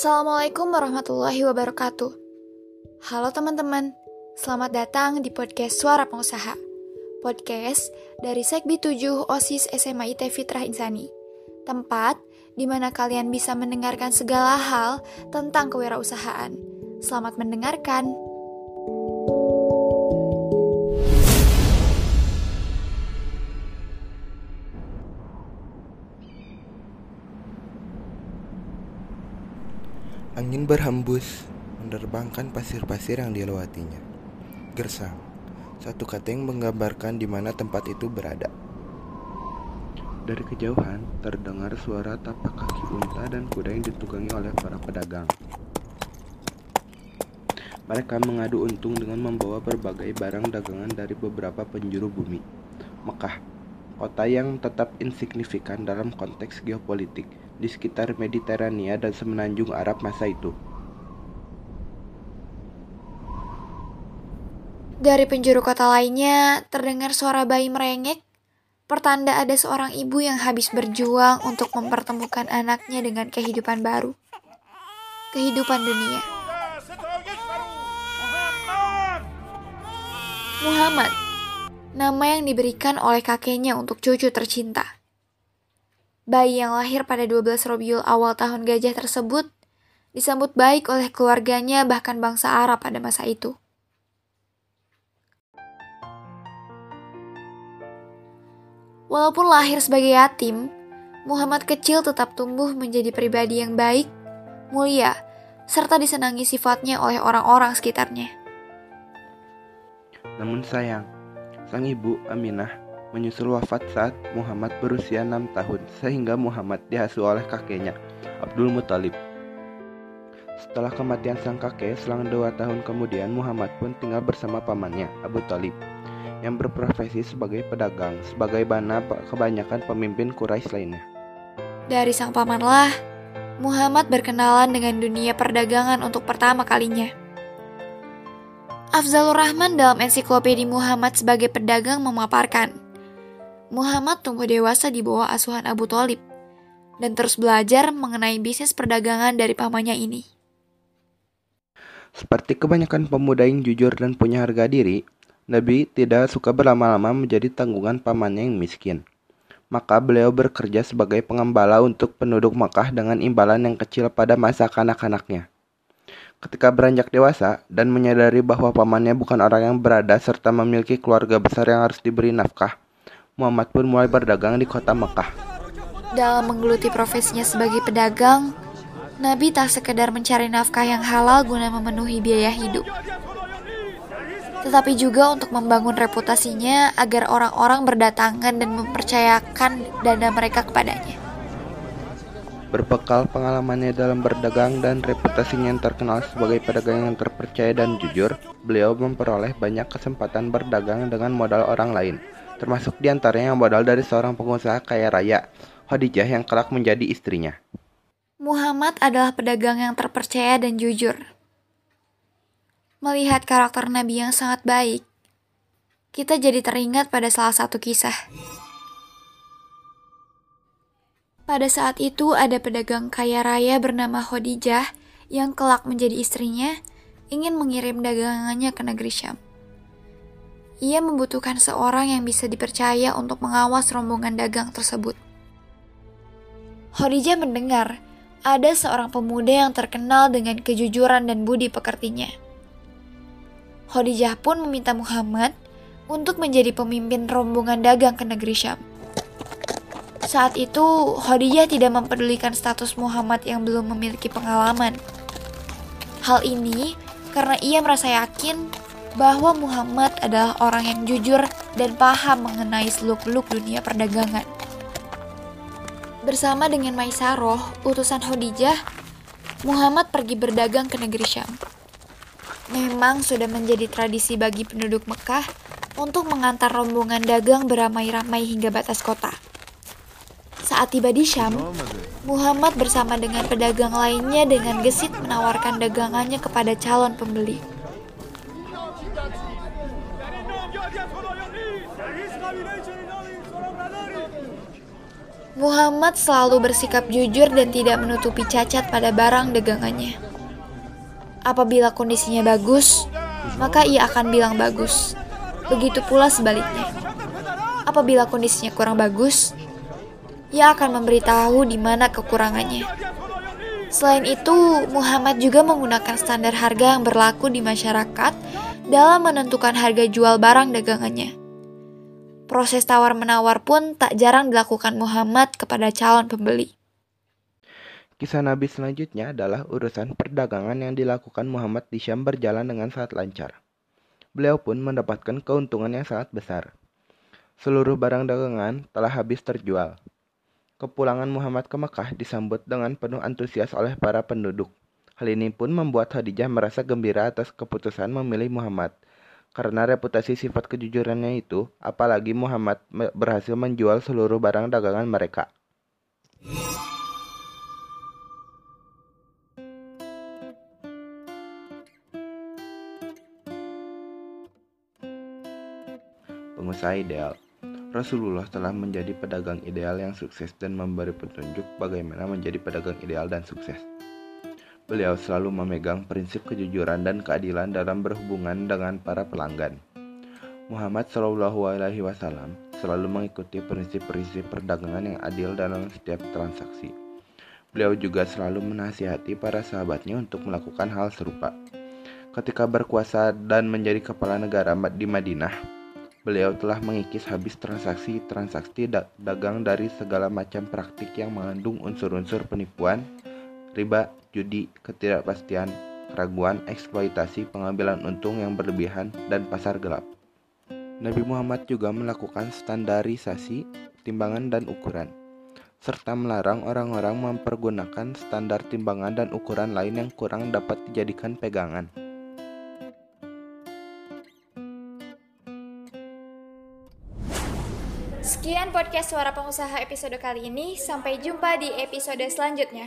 Assalamualaikum warahmatullahi wabarakatuh. Halo teman-teman, selamat datang di podcast Suara Pengusaha. Podcast dari Sekbi 7 OSIS SMA IT Fitrah Insani. Tempat di mana kalian bisa mendengarkan segala hal tentang kewirausahaan. Selamat mendengarkan. Angin berhembus, menerbangkan pasir-pasir yang dilewatinya. Gersang, satu kata yang menggambarkan di mana tempat itu berada. Dari kejauhan, terdengar suara tapak kaki unta dan kuda yang ditunggangi oleh para pedagang. Mereka mengadu untung dengan membawa berbagai barang dagangan dari beberapa penjuru bumi. Mekah, kota yang tetap insignifikan dalam konteks geopolitik di sekitar Mediterania dan semenanjung Arab masa itu. Dari penjuru kota lainnya, terdengar suara bayi merengek, pertanda ada seorang ibu yang habis berjuang untuk mempertemukan anaknya dengan kehidupan baru. Kehidupan dunia. Muhammad, nama yang diberikan oleh kakeknya untuk cucu tercinta. Bayi yang lahir pada 12 Robiul awal tahun gajah tersebut disambut baik oleh keluarganya bahkan bangsa Arab pada masa itu. Walaupun lahir sebagai yatim, Muhammad kecil tetap tumbuh menjadi pribadi yang baik, mulia, serta disenangi sifatnya oleh orang-orang sekitarnya. Namun sayang, sang ibu Aminah menyusul wafat saat Muhammad berusia enam tahun sehingga Muhammad dihasuh oleh kakeknya, Abdul Muthalib. Setelah kematian sang kakek, selang dua tahun kemudian Muhammad pun tinggal bersama pamannya, Abu Talib, yang berprofesi sebagai pedagang, sebagai bana kebanyakan pemimpin Quraisy lainnya. Dari sang pamanlah, Muhammad berkenalan dengan dunia perdagangan untuk pertama kalinya. Afzalur Rahman dalam ensiklopedi Muhammad sebagai pedagang memaparkan, Muhammad tumbuh dewasa di bawah asuhan Abu Talib dan terus belajar mengenai bisnis perdagangan dari pamannya ini. Seperti kebanyakan pemuda yang jujur dan punya harga diri, Nabi tidak suka berlama-lama menjadi tanggungan pamannya yang miskin. Maka beliau bekerja sebagai pengembala untuk penduduk Makkah dengan imbalan yang kecil pada masa kanak-kanaknya. Ketika beranjak dewasa dan menyadari bahwa pamannya bukan orang yang berada serta memiliki keluarga besar yang harus diberi nafkah, Muhammad pun mulai berdagang di kota Mekah. Dalam menggeluti profesinya sebagai pedagang, Nabi tak sekedar mencari nafkah yang halal guna memenuhi biaya hidup, tetapi juga untuk membangun reputasinya agar orang-orang berdatangan dan mempercayakan dana mereka kepadanya. Berbekal pengalamannya dalam berdagang dan reputasinya yang terkenal sebagai pedagang yang terpercaya dan jujur, beliau memperoleh banyak kesempatan berdagang dengan modal orang lain, termasuk di antaranya modal dari seorang pengusaha kaya raya, Khadijah yang kelak menjadi istrinya. Muhammad adalah pedagang yang terpercaya dan jujur. Melihat karakter Nabi yang sangat baik, kita jadi teringat pada salah satu kisah. Pada saat itu ada pedagang kaya raya bernama Khadijah yang kelak menjadi istrinya ingin mengirim dagangannya ke negeri Syam. Ia membutuhkan seorang yang bisa dipercaya untuk mengawas rombongan dagang tersebut. Khadijah mendengar ada seorang pemuda yang terkenal dengan kejujuran dan budi pekertinya. Khadijah pun meminta Muhammad untuk menjadi pemimpin rombongan dagang ke negeri Syam. Saat itu, Khadijah tidak mempedulikan status Muhammad yang belum memiliki pengalaman. Hal ini karena ia merasa yakin bahwa Muhammad adalah orang yang jujur dan paham mengenai seluk-beluk dunia perdagangan. Bersama dengan Maisaroh, utusan Khadijah, Muhammad pergi berdagang ke negeri Syam. Memang sudah menjadi tradisi bagi penduduk Mekah untuk mengantar rombongan dagang beramai-ramai hingga batas kota. Saat tiba di Syam, Muhammad bersama dengan pedagang lainnya dengan gesit menawarkan dagangannya kepada calon pembeli. Muhammad selalu bersikap jujur dan tidak menutupi cacat pada barang dagangannya. Apabila kondisinya bagus, maka ia akan bilang bagus. Begitu pula sebaliknya. Apabila kondisinya kurang bagus, ia akan memberitahu di mana kekurangannya. Selain itu, Muhammad juga menggunakan standar harga yang berlaku di masyarakat dalam menentukan harga jual barang dagangannya. Proses tawar-menawar pun tak jarang dilakukan Muhammad kepada calon pembeli. Kisah Nabi selanjutnya adalah urusan perdagangan yang dilakukan Muhammad di Syam berjalan dengan sangat lancar. Beliau pun mendapatkan keuntungan yang sangat besar. Seluruh barang dagangan telah habis terjual. Kepulangan Muhammad ke Mekah disambut dengan penuh antusias oleh para penduduk. Hal ini pun membuat Khadijah merasa gembira atas keputusan memilih Muhammad – karena reputasi sifat kejujurannya itu, apalagi Muhammad berhasil menjual seluruh barang dagangan mereka. Pengusaha ideal Rasulullah telah menjadi pedagang ideal yang sukses dan memberi petunjuk bagaimana menjadi pedagang ideal dan sukses. Beliau selalu memegang prinsip kejujuran dan keadilan dalam berhubungan dengan para pelanggan. Muhammad Shallallahu Alaihi Wasallam selalu mengikuti prinsip-prinsip perdagangan yang adil dalam setiap transaksi. Beliau juga selalu menasihati para sahabatnya untuk melakukan hal serupa. Ketika berkuasa dan menjadi kepala negara di Madinah, beliau telah mengikis habis transaksi-transaksi dagang dari segala macam praktik yang mengandung unsur-unsur penipuan, riba, judi, ketidakpastian, keraguan, eksploitasi, pengambilan untung yang berlebihan, dan pasar gelap. Nabi Muhammad juga melakukan standarisasi timbangan dan ukuran, serta melarang orang-orang mempergunakan standar timbangan dan ukuran lain yang kurang dapat dijadikan pegangan. Sekian podcast Suara Pengusaha episode kali ini. Sampai jumpa di episode selanjutnya.